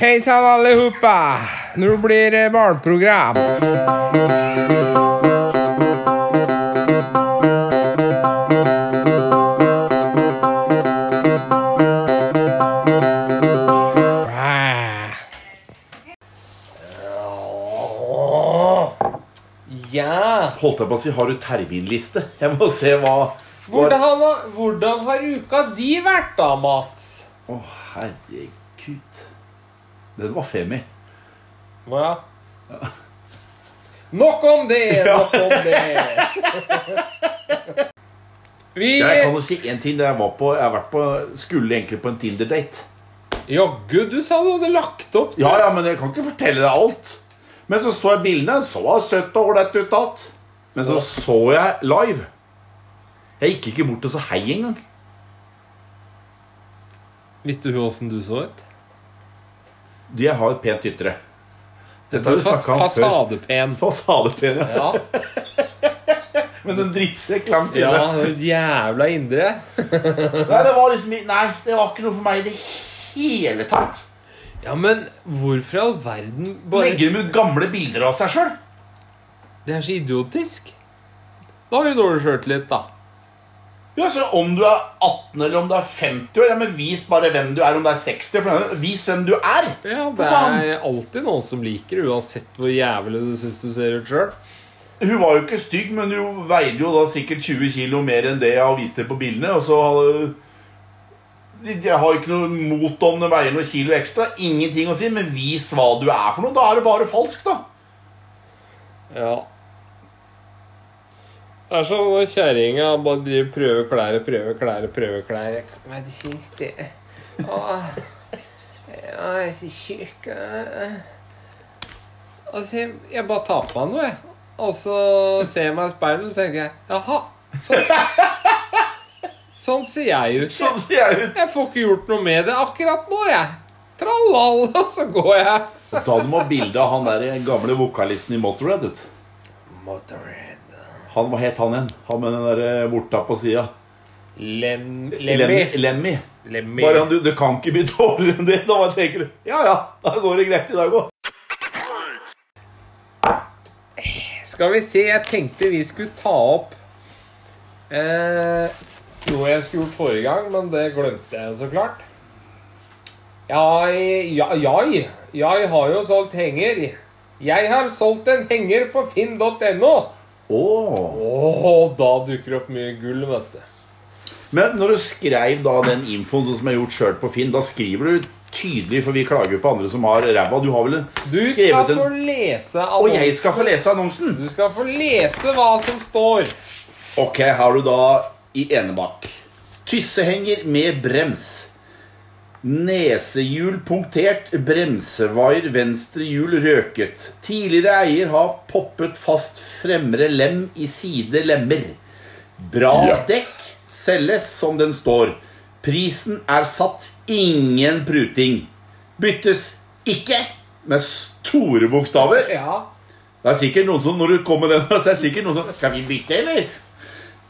Hei sann, allihopa! Nå blir det barneprogram. Ja! Holdt jeg på å si, har du terminliste? Jeg må se hva Hvordan har, hvordan har uka di vært da, Mats? Å, herregud. Den var femi. Hva? Nok om det! Nok om det! Vi Jeg kan jo si én ting. Jeg, var på, jeg har vært på, skulle egentlig på en Tinder-date. Jaggu, du sa du hadde lagt opp. Ja, ja, men jeg kan ikke fortelle deg alt. Men så så jeg bildene. Så var søtt og ålreit ut alt. Men så så jeg live. Jeg gikk ikke bort og sa hei engang. Visste hun åssen du så ut? De har et pent ytre. Dette har vi snakka om før. fasadepen. Fasadepen, ja. Ja, Men en drittsekk langt inne. ja den jævla indre. Nei, det var liksom Nei, det var ikke noe for meg i det hele tatt. Ja, men hvorfor i all verden bare Legger de ut gamle bilder av seg sjøl? Det er så idiotisk. Da har du dårlig sjøltillit, da. Ja, så Om du er 18 eller om du er 50 år, ja, men vis bare hvem du er. Om du er 60, for vis hvem du er. Ja, Det er alltid noen som liker det, uansett hvor jævlig du syns du ser ut sjøl. Hun var jo ikke stygg, men hun veide jo da sikkert 20 kilo mer enn det jeg har vist deg på bildene. Og så Jeg har ikke noe mot om det veier noen kilo ekstra. Ingenting å si, men vis hva du er for noe. Da er det bare falskt, da. Ja. Det er sånn når kjerringa bare driver prøver klær, prøver klær, prøver klær. Jeg kan være det siste. Åh. Jeg er så tjukk. Altså, jeg, jeg bare tar på meg noe, jeg. Og så ser jeg meg i speilet, og så tenker jeg Jaha. Sånn, ser- sånn ser jeg ut. Sånn Jeg. ser jeg ut. jeg får ikke gjort noe med det akkurat nå, jeg. Trallall, og så går jeg. Ta du må bilde av han der gamle vokalisten i Motorhead. vet du. Motorhead. Han, Hva het han igjen? Han med den der vorta på sida. Lem, Lemmy. Lemmy. Lemmy. Bare han, du, det kan ikke bli dårligere enn det. Da bare tenker du ja ja, da går det greit i dag òg. Skal vi se, jeg tenkte vi skulle ta opp eh, noe jeg skulle gjort forrige gang, men det glemte jeg så klart. Jeg, ja, jeg, jeg har jo solgt henger. Jeg har solgt en henger på finn.no. Oh. Åh, da dukker det opp mye gull, vet du. Men når du skrev da den infoen sånn som jeg har gjort sjøl på Finn, da skriver du tydelig, for vi klager jo på andre som har ræva. Du har vel en, Du skal få lese annonsen. Og jeg skal få lese annonsen! Du skal få lese hva som står. Ok, har du da i Enebakk Tyssehenger med brems. Nesehjul punktert, bremsevaier venstre hjul røket. Tidligere eier har poppet fast fremre lem i side lemmer. Bra dekk selges som den står. Prisen er satt ingen pruting. Byttes ikke med store bokstaver. Ja. Det er sikkert noen som når du kommer med den, så er det sikkert noen som Skal vi bytte, eller?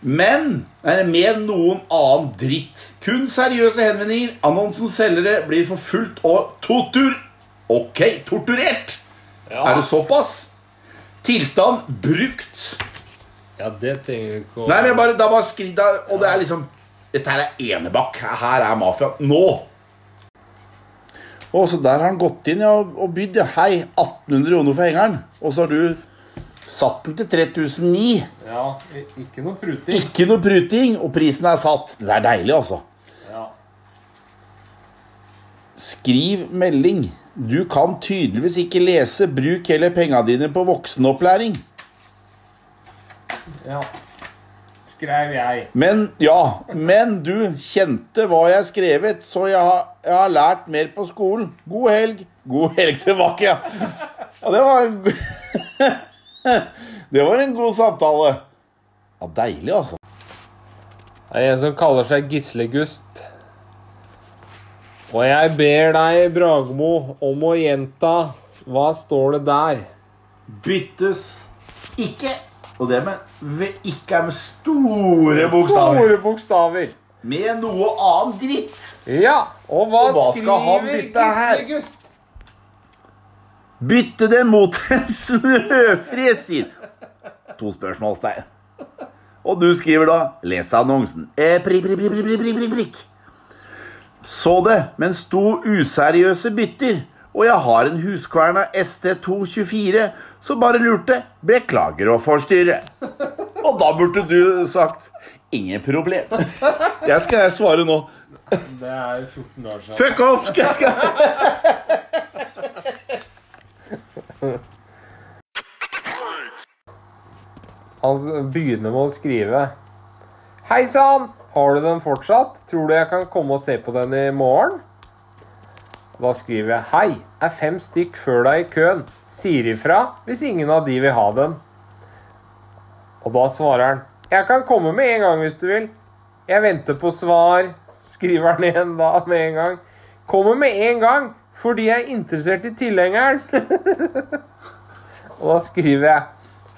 Men er med noen annen dritt. Kun seriøse henvendinger. Annonsens selgere blir forfulgt og tortur... Ok, torturert! Ja. Er det såpass? Tilstand brukt. ja, det trenger du ikke å Nei, men bare, da bare skri, da, Og det er liksom Dette her er Enebakk. Her er mafia. Nå! Og så der har han gått inn ja, og og bydd. Ja. Hei, 1800 kroner for hengeren. Og så har du satt den til 3009. Ja, ikke noe pruting. Ikke noe pruting, og prisen er satt. Det er deilig, altså. Ja. Skriv melding. Du kan tydeligvis ikke lese. Bruk heller penga dine på voksenopplæring. ja. Skrev jeg. Men ja, men du kjente hva jeg skrevet, så jeg har, jeg har lært mer på skolen. God helg. God helg tilbake, ja. Og det var Det var en god samtale. Ja, deilig, altså. Det er en som kaller seg Gislegust. Og jeg ber deg, Bragmo, om å gjenta Hva står det der? Byttes ikke. Og det med ikke er med store bokstaver. Store bokstaver. Med noe annen dritt. Ja, og hva, Og hva skriver? Gislegust? Bytte det mot en snøfreser. To spørsmålstegn. Og du skriver da 'Les annonsen'. Eh, prikk, prikk, prikk, prikk, prikk, prikk, prikk. Så det, mens to useriøse bytter, og jeg har en Huskverna ST224, så bare lurte 'Beklager å forstyrre'. Og da burde du sagt 'Ingen problem'. Jeg skal svare nå. Det er 14 år siden. Fuck off! Skal jeg. Han begynner med å skrive Hei sann! Har du den fortsatt? Tror du jeg kan komme og se på den i morgen? Da skriver jeg Hei, er fem stykk før deg i køen. Sier ifra hvis ingen av de vil ha den. Og da svarer han Jeg kan komme med en gang hvis du vil. Jeg venter på svar. Skriver han igjen da med en gang. Kommer med en gang fordi jeg er interessert i tilhengeren. Og da skriver jeg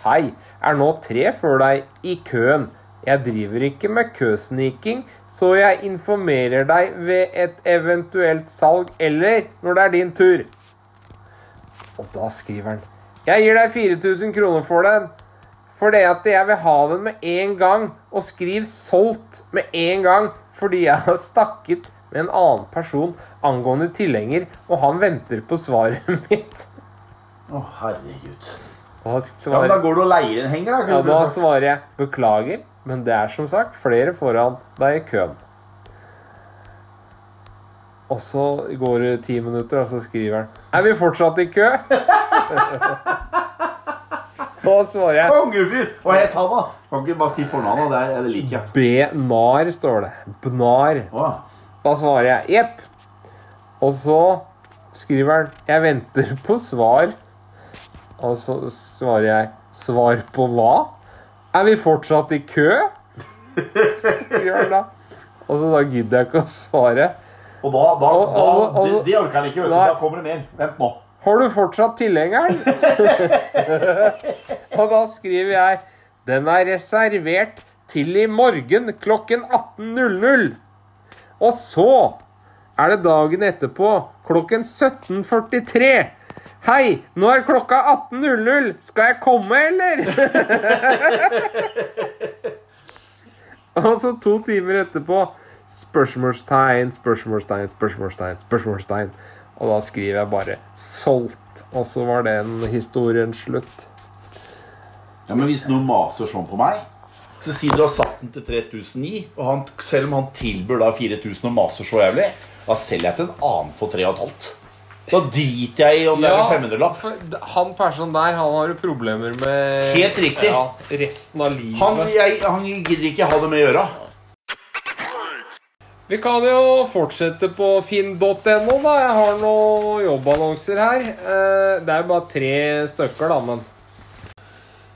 Hei, er nå tre før deg i køen. Jeg driver ikke med køsniking, så jeg informerer deg ved et eventuelt salg eller når det er din tur. Og da skriver han Jeg gir deg 4000 kroner for den. det at jeg vil ha den med en gang. Og skriv 'solgt' med en gang fordi jeg har snakket med en annen person angående tilhenger, og han venter på svaret mitt. Å, herregud. Og han Ja, men da går du og leier en henger, da. ja, da svarer jeg 'beklager', men det er som sagt flere foran deg i køen. Og så går det ti minutter, og så skriver han 'Er vi fortsatt i kø?' Da svarer jeg Kongefyr! Hva het han, da? Kan ikke bare si fornavnet. Det, er- det liker jeg. Bnar, står det. Bnar. Å, Da svarer jeg jepp. Og så skriver han 'Jeg venter på svar'. Og så svarer jeg 'Svar på hva?' 'Er vi fortsatt i kø?' skriver han da. Og så da gidder jeg ikke å svare. Og da, da, Og- da og- og- De, de orker han ikke. vet du. Da kommer det mer. Vent nå. Har du fortsatt tilhengeren? og da skriver jeg Den er reservert til i morgen klokken 18.00. Og så er det dagen etterpå klokken 17.43. Hei, nå er klokka 18.00. Skal jeg komme, eller? og så to timer etterpå Spørsmålstegn, spørsmålstegn, spørsmålstegn, spørsmålstegn. Og da skriver jeg bare 'solgt'. Og så var den historien slutt. Ja, men Hvis noen maser sånn på meg, så si du har satt den til 3009, og han, selv om han tilbyr da 4000 og maser så jævlig, da selger jeg til en annen for 3500. Da driter jeg i om det er en 500-lapp. for han personen der, han har jo problemer med Helt riktig. Ja, resten av livet. Han, jeg, han gidder ikke ha det med å gjøre. Vi kan jo fortsette på finn.no, da. Jeg har noen jobbannonser her. Eh, Det er jo bare tre stykker, da, men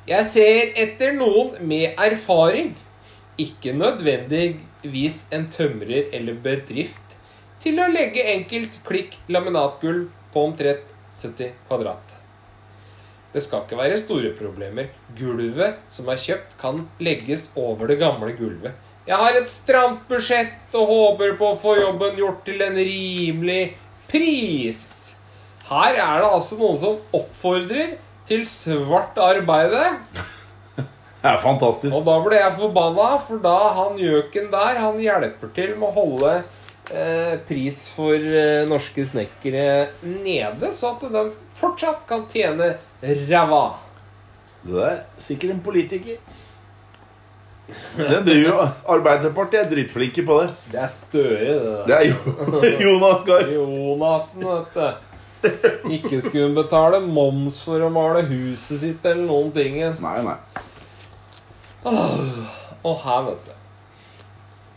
Jeg ser etter noen med erfaring. Ikke nødvendigvis en tømrer eller bedrift til å legge enkelt klikk laminatgulv på omtrent 70 kvadrat. Det skal ikke være store problemer. Gulvet som er kjøpt, kan legges over det gamle gulvet. Jeg har et stramt budsjett og håper på å få jobben gjort til en rimelig pris. Her er det altså noen som oppfordrer til svart arbeide. Det er fantastisk. Og da ble jeg forbanna, for da han gjøken der, han hjelper til med å holde eh, pris for eh, norske snekkere nede, så at de fortsatt kan tjene ræva. Det er sikkert en politiker. Den driver jo Arbeiderpartiet er drittflinke på det. Det er Støre, det der. Det er jo Jonas Gahr. Jonassen, vet du. Ikke skulle hun betale moms for å male huset sitt eller noen ting. Nei, nei. Og her, vet du.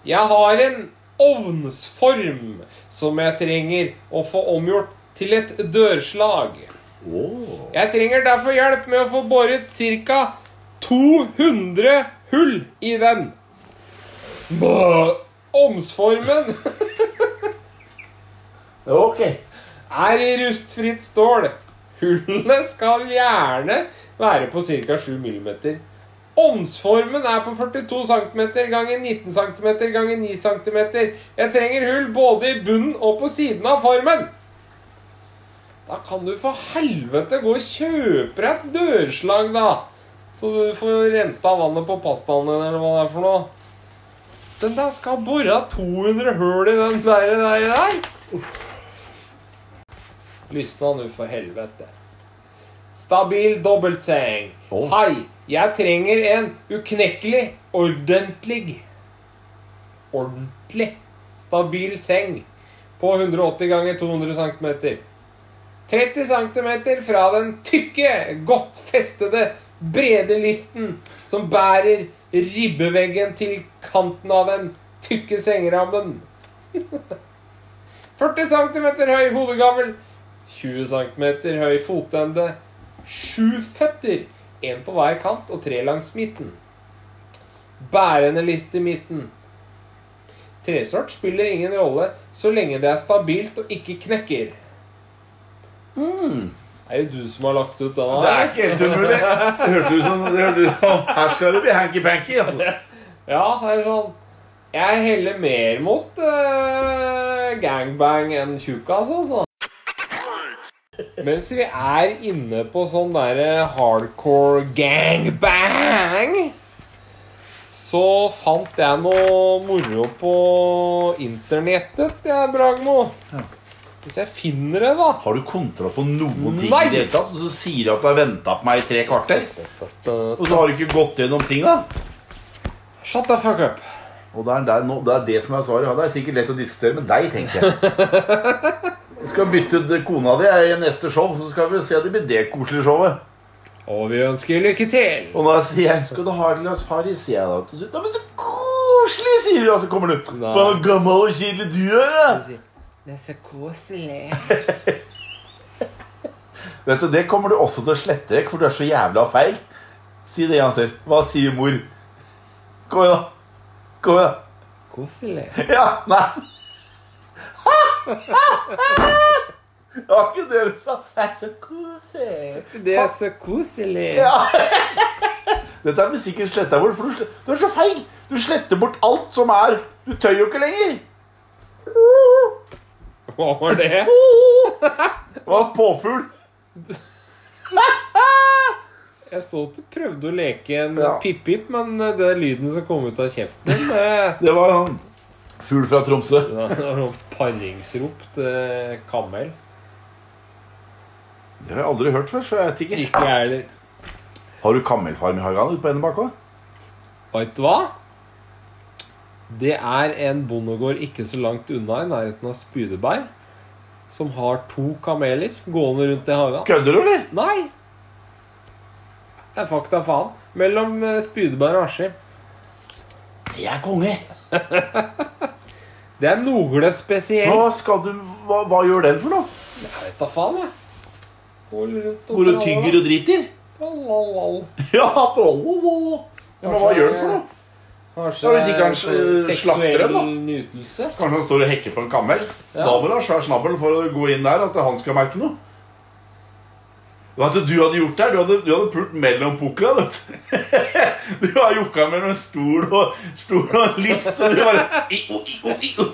Jeg har en ovnsform som jeg trenger å få omgjort til et dørslag. Jeg trenger derfor hjelp med å få boret ca. 200 hull i den. Omsformen Ok. er i rustfritt stål. Hullene skal gjerne være på ca. 7 mm. Ovnsformen er på 42 cm ganger 19 cm ganger 9 cm. Jeg trenger hull både i bunnen og på siden av formen. Da kan du for helvete gå og kjøpe deg et dørslag, da. Så du får renta vannet på pastaen din, eller hva det er for noe. Den der skal bore 200 hull i den der, der, der. Lysna nå, for helvete. Stabil dobbeltseng. Oh. Hei, jeg trenger en uknekkelig, ordentlig Ordentlig stabil seng på 180 ganger 200 cm. 30 cm fra den tykke, godt festede, brede listen som bærer ribbeveggen til kanten av den tykke sengerammen. 40 cm høy hodegammel, 20 cm høy fotende, sju føtter, en på hver kant og tre langs midten. Bærende list i midten. Tresort spiller ingen rolle så lenge det er stabilt og ikke knekker. Er det du som har lagt ut den? Det er ikke helt umulig. Det hørtes ut som det hørte ut som Her skal det bli hanky-panky. Ja, det er sånn Jeg heller mer mot uh, gangbang enn tjukkas, altså. Mens vi er inne på sånn derre hardcore gangbang, så fant jeg noe moro på internettet, jeg, Bragmo. Hvis jeg finner det, da. Har du kontra på noen ting Nei. i det hele tatt? Og så sier du at du har venta på meg i tre kvarter? Og så har du ikke gått gjennom ting, da? Shut the fuck up. Og det er, der, no, det er det som er svaret. Ja, det er sikkert lett å diskutere med deg, tenker jeg. Vi skal bytte ut kona di i neste show, så skal vi se at det blir det koselige showet. Og vi ønsker lykke til. Og da sier jeg 'Skal du ha et glass Farris?' sier jeg da. Og så, «Ja, men så koselig, sier du. Og så kommer du. Faen, så gammel og kjedelig du er, da. Det er så koselig. Vet du, Det kommer du også til å slette vekk, for du er så jævla feil. Si det en gang til. Hva sier mor? Kom igjen, da. Kom igjen. Koselig. Ja, nei. Det var ikke det du sa. Det er så koselig. Det er så koselig. Ja. Dette er vi sikkert sletta bort, for du, er så feig. Du sletter bort alt som er Du tør jo ikke lenger. Hva var det? Det var påfugl. Jeg så at du prøvde å leke en Ja. pip-pip, men det er lyden som kom ut av kjeften det Det var en fugl fra Tromsø. det var noen paringsrop til kamel. Det har jeg aldri hørt før, så jeg vet ikke. Ikke jeg heller. Har du kamelfarm i hagen ute på Enebakk òg? Vet du hva? Det er en bondegård ikke så langt unna, i nærheten av Spydeberg, som har to kameler gående rundt i hagen. Kødder du, eller? Nei! Det er fakta faen. Mellom eh, Spydeberg og Askim. Det er konge. Det er noe spesielt. Hva skal du Hva, hva gjør den for noe? Jeg vet da faen, jeg. Hvor du tygger og driter? Ja, trolololo. men hva gjør den for noe? Kanskje hvis ikke han slakter den, da. nytelse. Kanskje han står og hekker på en kamel? Ja. Da må du ha svær snabel for å gå inn der, at han skal merke noe. Hva hadde du hadde gjort der? Du hadde, du hadde pult mellom pukla, vet du. Du har jokka mellom stol og, stol og list, så du bare i, o, i, o, i, o.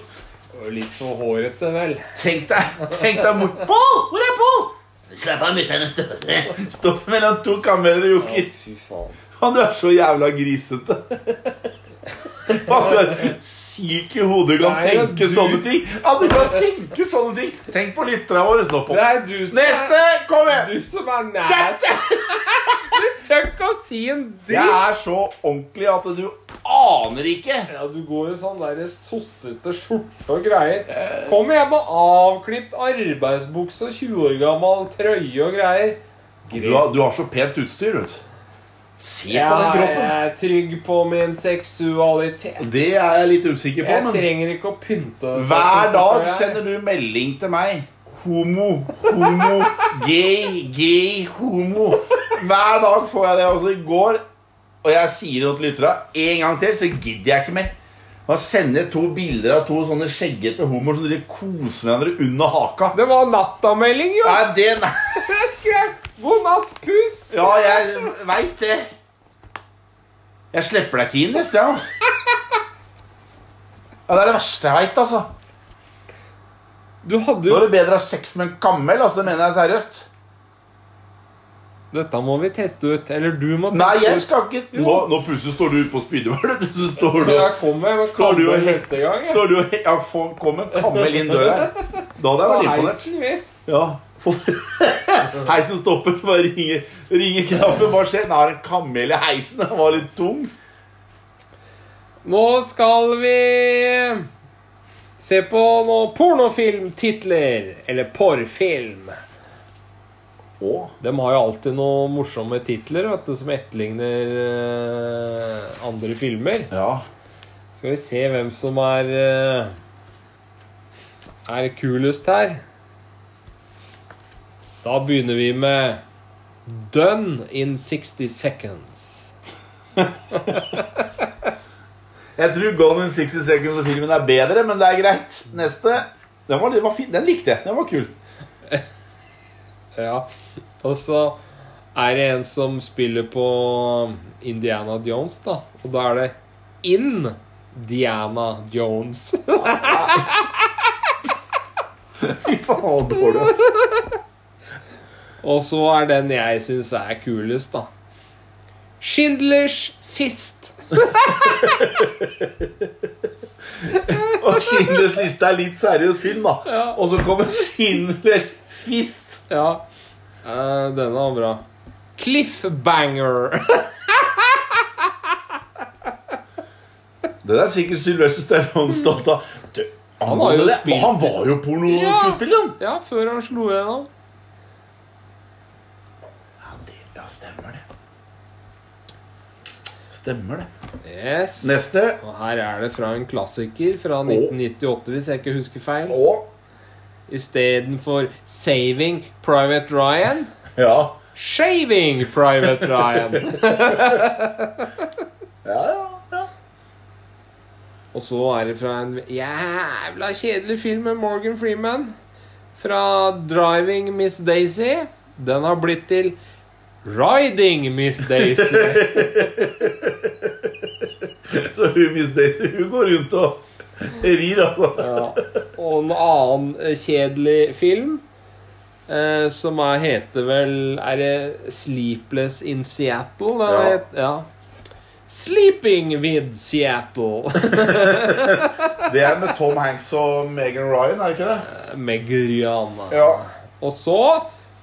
Og Litt for hårete, vel. Tenk deg, tenk deg mor. Pål! Hvor er Pål? Slapp av, mutter'n. Stopp mellom to kameler og Ja, jokker. fy faen. Han, er så jævla grisete. Han, er syk i hodet, du kan Nei, tenke du- sånne ting. Ja, du kan tenke sånne ting. Tenk på lytterne våre. Stå på. Er du som Neste! Kom igjen! du som er nær. Du tør ikke å si en Jeg er så ordentlig at du aner ikke. Ja, du går i sånn der sossete skjorte og greier. Kom hjem med avklipt arbeidsbukse og 20 år gammel trøye og greier. Du har, du har så pent utstyr, du. Se på den kroppen. jeg er trygg på min seksualitet. Det er jeg litt usikker på. Jeg Men trenger ikke å pynte hver dag sender du melding til meg. Homo, homo, gay, gay, homo. Hver dag får jeg det. Altså i går Og jeg sier det til lytterne en gang til, så gidder jeg ikke mer. Man sender to bilder av to sånne skjeggete homoer som driver koser hverandre under haka. Det var nattamelding, jo! Nei, det nei. Jeg 'God natt, puss'. Ja, jeg veit det. Jeg slipper deg ikke inn neste gang. Altså. Ja, Det er det verste jeg veit, altså. Du hadde jo Nå er det bedre å ha sex med en kamel. Altså, det mener jeg seriøst. Dette må vi teste ut. Eller du må teste Nei, jeg skal ikke Nå, nå plutselig står du ute på spydehvalen. Så står du Jeg kommer med Står du og neste gang. jeg. Står du og ja, få- Kom en kamel inn døra. Da hadde jeg vært imponert. Ja. Heisen stopper. Bare ringer, ringer knappen. Hva skjer? Nå det en kamel i heisen. Den var litt tung. Nå skal vi se på noen pornofilmtitler. Eller porrfilm. Å. De har jo alltid noen morsomme titler vet du, som etterligner uh, andre filmer. Ja. Skal vi se hvem som er uh, er kulest her. Da begynner vi med Done in 60 seconds. Jeg tror Gone in 60 Seconds og filmen er bedre, men det er greit. Neste. Den var, den var fin. Den likte jeg. Den var kul. Ja. Og så er det en som spiller på Indiana Jones, da. Og da er det In Diana Jones. Fy faen, dårlig, altså. Og så er den jeg syns er kulest, da. Schindlers Fist. Og Schindlers liste er litt seriøs film, da. Ja. Og så kommer Schindlers Fist. Ja. Uh, denne var bra. Cliffbanger. Det er sikkert Sylvester Stallone stolt av. Han, Han var jo Han var jo pornoskuespiller, han. ja, før han slo igjennom. Ja, det, ja, stemmer det. Stemmer det. Yes. Neste. Og her er det fra en klassiker fra 1998, hvis jeg ikke husker feil. Istedenfor Saving Private Ryan, Ja. Shaving Private Ryan. Ja, ja, ja. Og så er det fra en jævla kjedelig film med Morgan Freeman. Fra Driving Miss Daisy. Den har blitt til Riding Miss Daisy. Så hun Miss Daisy hun går rundt og rir, altså. Ja. Og en annen eh, kjedelig film eh, som er, heter vel Er det Sleepless in Seattle? Den Ja. het- ja. Sleeping with Seattle. Det er med Tom Hanks og Megan Ryan, er det ikke det? Meg Rihanna. Ja. Og så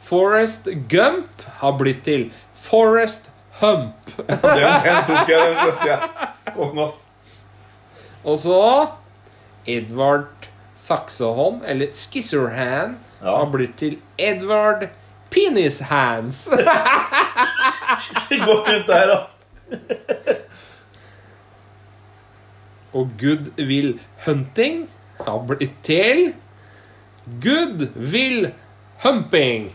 Forest Gump har blitt til Forest Hump. Den, den tok jeg, den skjønte jeg. Og så Edvard Saksehånd, eller Skisserhand, Ja. har blitt til Edvard Penishands. Går rundt der, da. Og Good Will Hunting har blitt til Good Will Humping.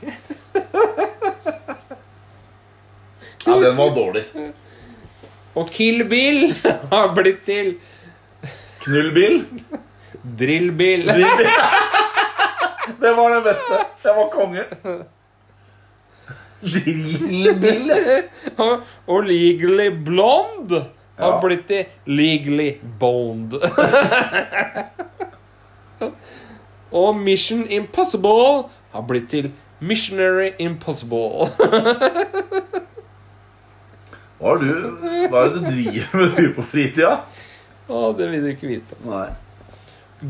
Ja, den var dårlig. Og Kill Bill har blitt til Knullbil. Drill Bill. Det var den beste. Det var konge. Lillbil. Og, og Legally Blonde har Ja. blitt til Legally Boned. og Mission Impossible har blitt til Missionary Impossible. Hva er, du, hva er det du driver med du på fritida? Å, det vil du ikke vite. Nei.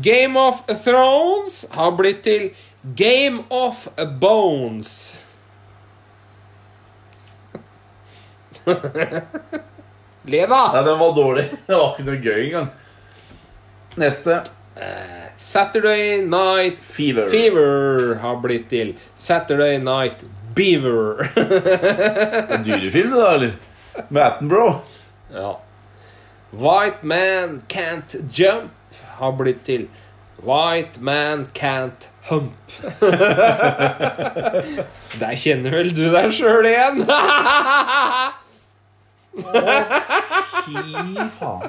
Game of Thrones har blitt til Game of Bones. Le, da! Nei, den var dårlig. Det var ikke noe gøy engang. Neste. Saturday Night Fever. Fever har blitt til Saturday Night Beaver. En dyrefilm, det da, eller? Med Attenborough. ja. White Man Can't Jump har blitt til White Man Can't Hump. Der kjenner vel du deg sjøl igjen? Fy faen.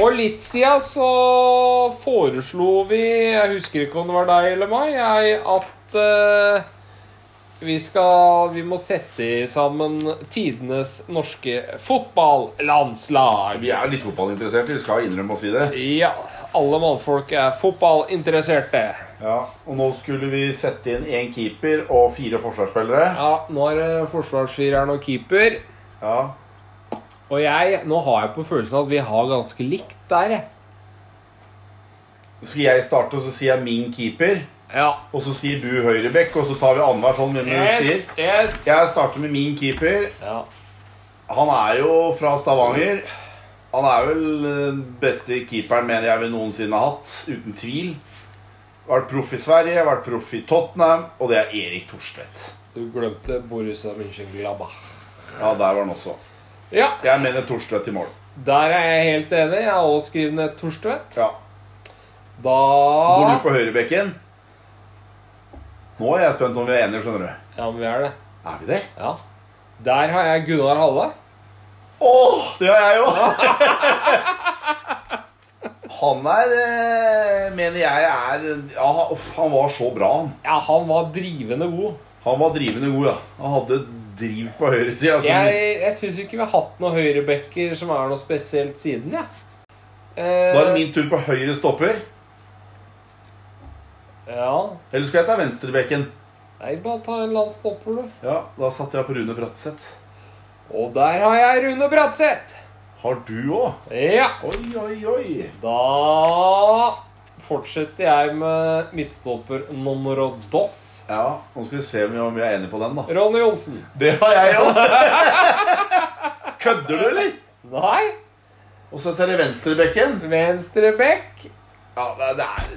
For litt siden så foreslo vi Jeg husker ikke om det var deg eller meg, jeg, at eh, Vi skal Vi må sette sammen tidenes norske fotballandslag. Vi er litt fotballinteresserte, vi skal innrømme å si det. Ja, alle mannfolk er fotballinteresserte. Ja, Og nå skulle vi sette inn én keeper og fire forsvarsspillere. Ja, nå er det forsvarsfireren og keeper. Ja, Og jeg, nå har jeg på følelsen at vi har ganske likt der, jeg. Skal jeg starte, og så sier jeg min keeper. Ja. Og så sier du høyrebekk, og så tar vi annenhver sånn. Hvem du sier. yes. Jeg starter med min keeper. Ja. Han er jo fra Stavanger. Han er vel den beste keeperen mener jeg vi noensinne har hatt. Uten tvil. Vært proff i Sverige, vært proff i Tottenham, og det er Erik Thorstvedt. Du glemte Borussia Mönchengladbach. Ja, der var han også. Ja, Jeg mener Torstvedt i mål. der er jeg helt enig. Jeg har også skrevet ned Torstvedt. Ja. Går Da du på høyrebekken? Nå er jeg spent om vi er enige, skjønner du. Ja, men vi er det. Er vi det? Ja. Der har jeg Gunnar Halle. Åh, det har jeg jo! Han er, eh, mener jeg er Ja, han var så bra, han. Ja, han var drivende god. Han var drivende god, ja. Han hadde driv på høyresida. Altså. Jeg, jeg syns ikke vi har hatt noen høyrebacker som er noe spesielt siden, jeg. Da er det Eh, min tur på høyre stopper. ja. Eller skal jeg ta venstrebekken? Nei, bare ta en landstopper, du. Ja, da satte jeg på Rune Bratseth. Og der har jeg Rune Bratseth. Har du òg? Ja. Oi, oi, oi. Da fortsetter jeg med midtstopper nummer dos. Ja, Nå skal vi se om vi er enige på den, da. Ronny Johnsen. Det har jeg òg. Kødder du, eller? Nei. Og så ser vi venstrebekken. Venstrebekk. Ja, det, er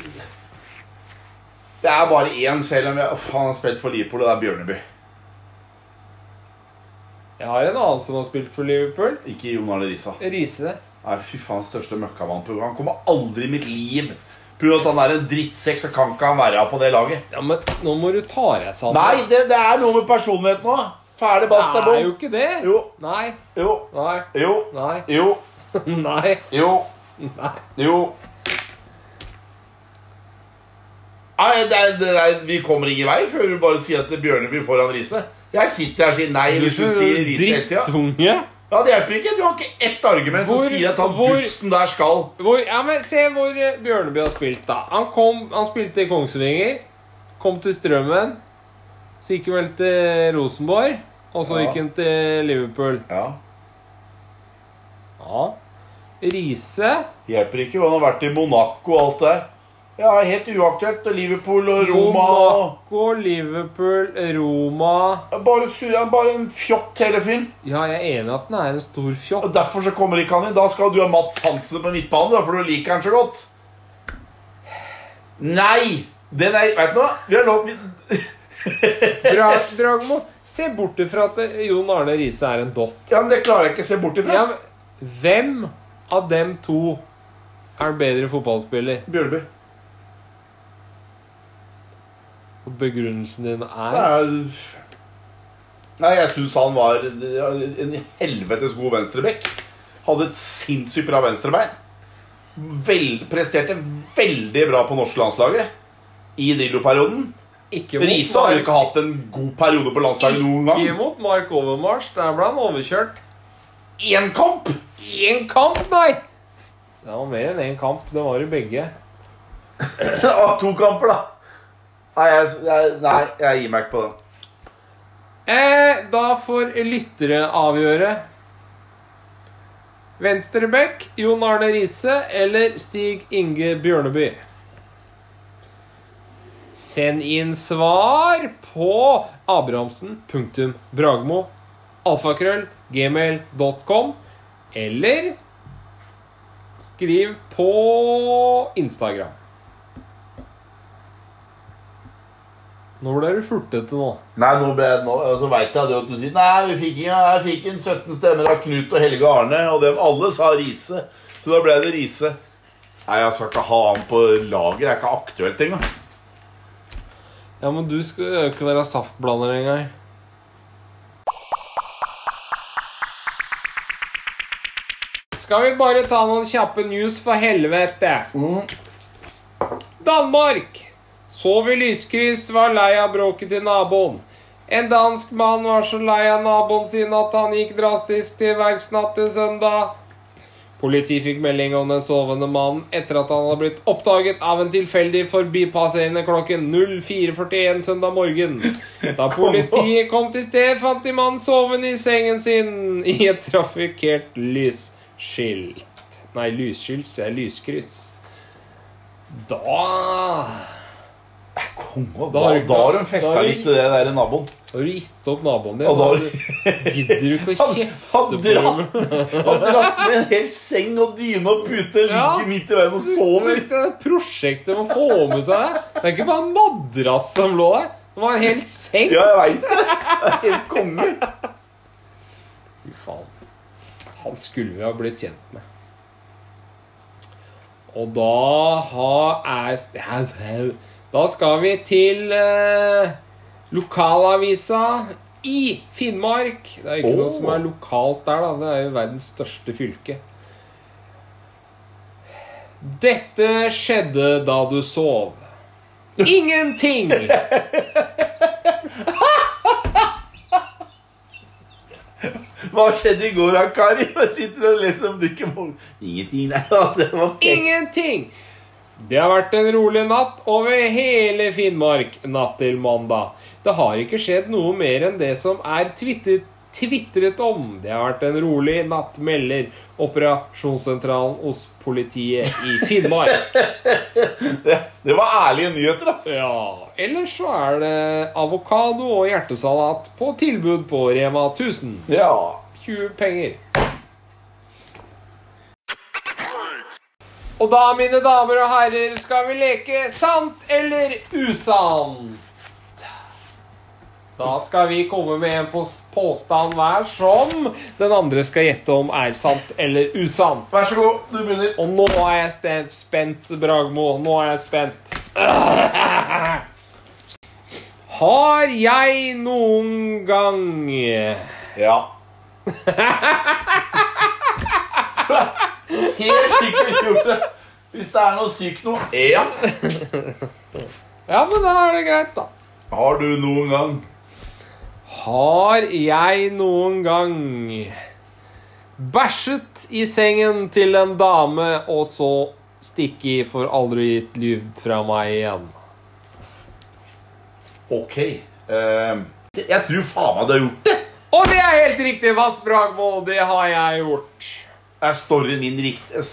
Det er bare én, selv om jeg, oh, han har spilt for Liverpool, og det er Bjørneby. Jeg har en annen som har spilt for Liverpool. Ikke Jon Arne Risa. Riise. Nei, fy faen, største møkkamann. på- Han kommer aldri i mitt liv Pga. at han er en drittsekk, så kan ikke han være på det laget. Ja, men nå må du ta deg sammen. Nei, det, det er noe med personlighet nå. Ferdig, basta, det er jo ikke det. Jo, Nei. jo, Nei. jo, Nei. jo, Nei. jo, Nei. jo. Nei, det er, det er, Vi kommer ingen vei før du bare sier at Bjørneby foran Riise. Jeg sitter her og sier nei hvis du sier Riise hele tida. Drittunge. Ja, det hjelper ikke. Du har ikke ett argument som sier at han hvor- dusten der skal Hvor, ja, men Se hvor eh, Bjørneby har spilt, da. Han, kom, han spilte i Kongsvinger. Kom til Strømmen. Så gikk han vel til Rosenborg. Og så Ja. gikk han til Liverpool. Ja, Ja. Riise Hjelper ikke. Han har vært i Monaco og alt det der. Ja, helt uaktuelt. Liverpool og Roma Monaco, Liverpool, Roma Bare sur, bare en fjott hele film. Ja, jeg er enig i at den er en stor fjott. Og derfor så kommer ikke han inn. Da skal du ha Mats Hansen på midtbanen, for du liker han så godt. Nei! Den er Vet du hva? Vi har lov Dra, Dragmo, se bort ifra at eh, Jon Arne Riise er en dott. Ja, men Det klarer jeg ikke å se bort ifra. Ja, hvem av dem to er bedre fotballspiller? Bjørneby. Og begrunnelsen din er Nei, jeg syns han var en helvetes god venstrebekk. Hadde et sinnssykt bra venstrebein. Vel, presterte veldig bra på norske landslaget i Drillo-perioden. ikke Riise har jo ikke hatt en god periode på landslaget noen gang. Ikke mot Mark Overmars. Der ble han overkjørt. Én kamp! Én kamp, nei! Det var mer enn én kamp. Det var i begge. To kamper, da. Nei jeg, jeg, nei, jeg gir meg ikke på den. Eh, da får lyttere avgjøre. Venstrebekk, Jon Arne Riise eller Stig Inge Bjørneby? Send inn svar på abrahamsen.bragmo alfakrøll gmail.com eller skriv på Instagram. Nå ble du furtete nå. Nei, nå ble jeg, nå, så vet jeg det at du sier Nei, vi fikk, ingen- jeg fikk inn 17 stemmer av Knut og Helge Arne, og dem alle sa Riise. Så da ble det Riise. Nei, jeg skal ikke ha han på lager. Det er ikke aktuelt engang. Ja, men du skal jo ikke være saftblander engang. Skal vi bare ta noen kjappe news, for helvete? Danmark! Sov i lyskryss, var lei av bråket til naboen. En dansk mann var så lei av naboen sin at han gikk drastisk til verks natt til søndag. Politiet fikk melding om den sovende mannen etter at han hadde blitt oppdaget av en tilfeldig forbipasserende klokken 04.41 søndag morgen. Da politiet kom til sted, fant de mannen sovende i sengen sin i et trafikkert lysskilt. Nei, lysskilt, sier jeg. Lyskryss. Da Konge, Da da, har da, du- har de festa litt til det der naboen. har du gitt opp naboen din. Da Da gidder du ikke å kjefte på dem. han dratt med en hel seng og dyne og pute, ligger Ja. midt i veien og sover. Det prosjektet med å få med seg det. Det er ikke bare en madrass som lå der. Det var en hel seng. Ja, jeg veit det. Er helt konge. Fy faen. Han skulle vi ha blitt kjent med. Og da har jeg Da skal vi til eh, lokalavisa i Finnmark. Det er ikke oh. noe som er lokalt der, da. Det er jo verdens største fylke. Dette skjedde da du sov. Ingenting! Hva skjedde i går, da, Kari? Jeg sitter og leser om Dykke Ingenting, nei. Det var okay. Ingenting! Det har vært en rolig natt over hele Finnmark natt til mandag. Det har ikke skjedd noe mer enn det som er twittret tvitret om. Det har vært en rolig natt, melder operasjonssentralen hos politiet i Finnmark. Det, det var ærlige nyheter, altså. Ja, ellers så er det avokado og hjertesalat på tilbud på Rema 1000. Ja. 20 penger. Og da, mine damer og herrer, skal vi leke sant eller usant. Da skal vi komme med en påstand hver som den andre skal gjette om er sant eller usant. Vær så god, du begynner. Og nå er jeg spent, Bragmo. Nå er jeg spent. Har jeg noen gang Ja. Helt sikkert gjort det. Hvis det er noe sykt noe. Ja. Ja, men da er det greit, da. Har du noen gang Har jeg noen gang bæsjet i sengen til en dame og så stikket for aldri gitt lyd fra meg igjen? Ok. Eh, jeg tror faen meg du har gjort det. Og det er helt riktig, Mats Bragmo. Det har jeg gjort. Er storyen min riktig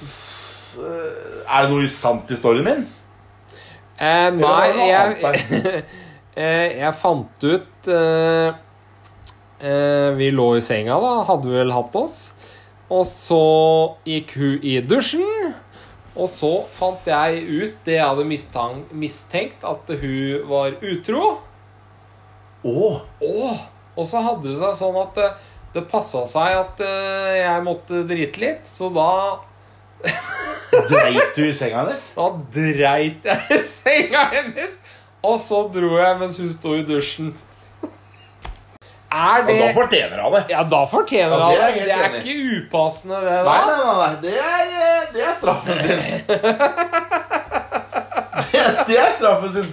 Er det noe sant i storyen min? Eh, nei, jeg, eh, jeg fant ut eh, eh, Vi lå i senga, da. Hadde vel hatt oss. Og så gikk hun i dusjen. Og så fant jeg ut det jeg hadde mistang, mistenkt, at hun var utro. Å. Åh, og så hadde det seg sånn at det, det passa seg at eh, jeg måtte drite litt, så da Dreit du i senga hennes? Da dreit jeg i senga hennes, og så dro jeg mens hun sto i dusjen. Er Ja, da fortjener hun det. Ja, da fortjener Ja, han det er det. Det er ikke upassende, det, da. nei, nei, nei. Det er, eh, det er straffen sin. Det, det er straffen sin.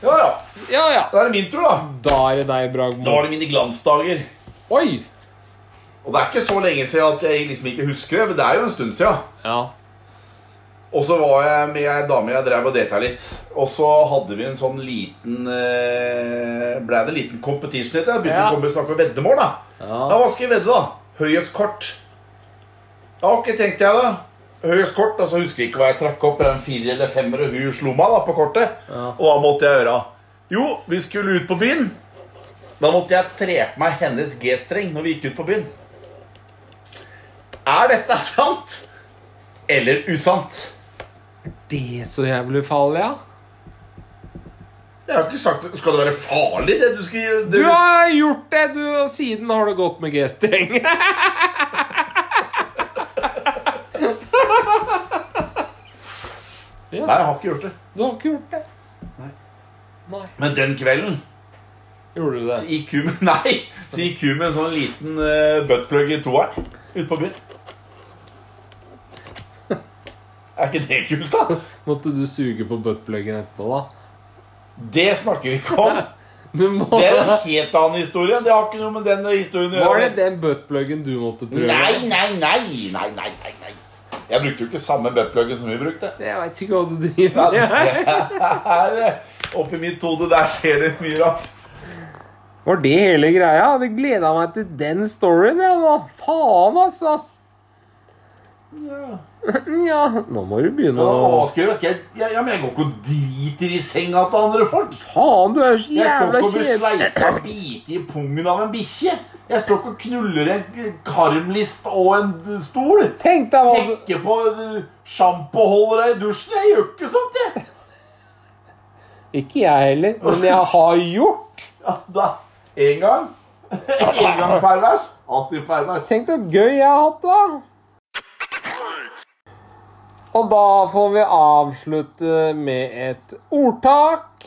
Ja, ja. Ja, ja. Da er det min tur, da. Da er det deg, Da er det mine glansdager. Oi! Og det er ikke så lenge siden at jeg liksom ikke husker det, men det er jo en stund siden. Ja. Og så var jeg med ei dame jeg drev og data litt. Og så hadde vi en sånn liten eh, Ble det en liten competition etter? Jeg begynte Ja. å komme og snakke om veddemål, da. Ja. Hva skal vi vedde, da? Høyest kort. Ja, ok, tenkte jeg da. Høyest kort, og så husker jeg ikke hva jeg trakk opp. En firer eller femmer, og hun slo meg da på kortet. Ja. Og hva måtte jeg gjøre? Jo, vi skulle ut på byen. Da måtte jeg tre på meg hennes G-streng når vi gikk ut på byen. Er dette sant eller usant? Det er så jævlig farlig, ja. Jeg har ikke sagt Skal det være farlig, det du skal gjøre? Du har gjort det, du, og siden har det gått med G-streng. Nei, jeg har ikke gjort det. Du har ikke gjort det? Nei. Nei. Men den kvelden Gjorde du det? så gikk hun med, nei, så gikk hun med en sånn liten uh, buttplug i toeren ute på byen. Er ikke det kult, da? Måtte du suge på buttpluggen etterpå, da? Det snakker vi ikke om. Du må... Det er en helt annen historie. Det har ikke noe med den historien å Var det den buttpluggen du måtte prøve? Nei, nei, nei, nei, nei, nei, nei. Jeg brukte jo ikke samme buttpluggen som vi brukte. Jeg veit ikke hva du driver med. Ja, eh, oppi mitt hode, der skjer det mye rart. Var det hele greia? Jeg hadde gleda meg til den storyen, jeg nå. Faen, altså. Ja. Ja, nå må du begynne Hva å skal jeg gjøre? Skal jeg, jeg, ja, men jeg går ikke og driter i senga til andre folk. Faen, du er så jævla kjedelig. Jeg står ikke og blir sleika og bitt i pungen av en bikkje. Jeg står ikke og knuller en karmlist og en stol. Tenk deg hva du Hekker på sjampoholdere i dusjen. Jeg gjør ikke sånt, jeg. Ikke jeg heller, men jeg har gjort. Ja, da. En gang. En gang pervers. Alltid pervers. Tenk så gøy jeg har hatt det. Og da får vi avslutte med et ordtak.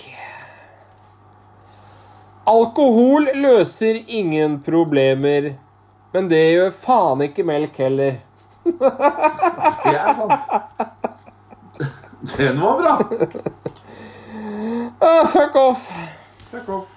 Alkohol løser ingen problemer, men det gjør faen ikke melk heller. Det er sant. Den var bra. Uh, fuck off. Fuck off.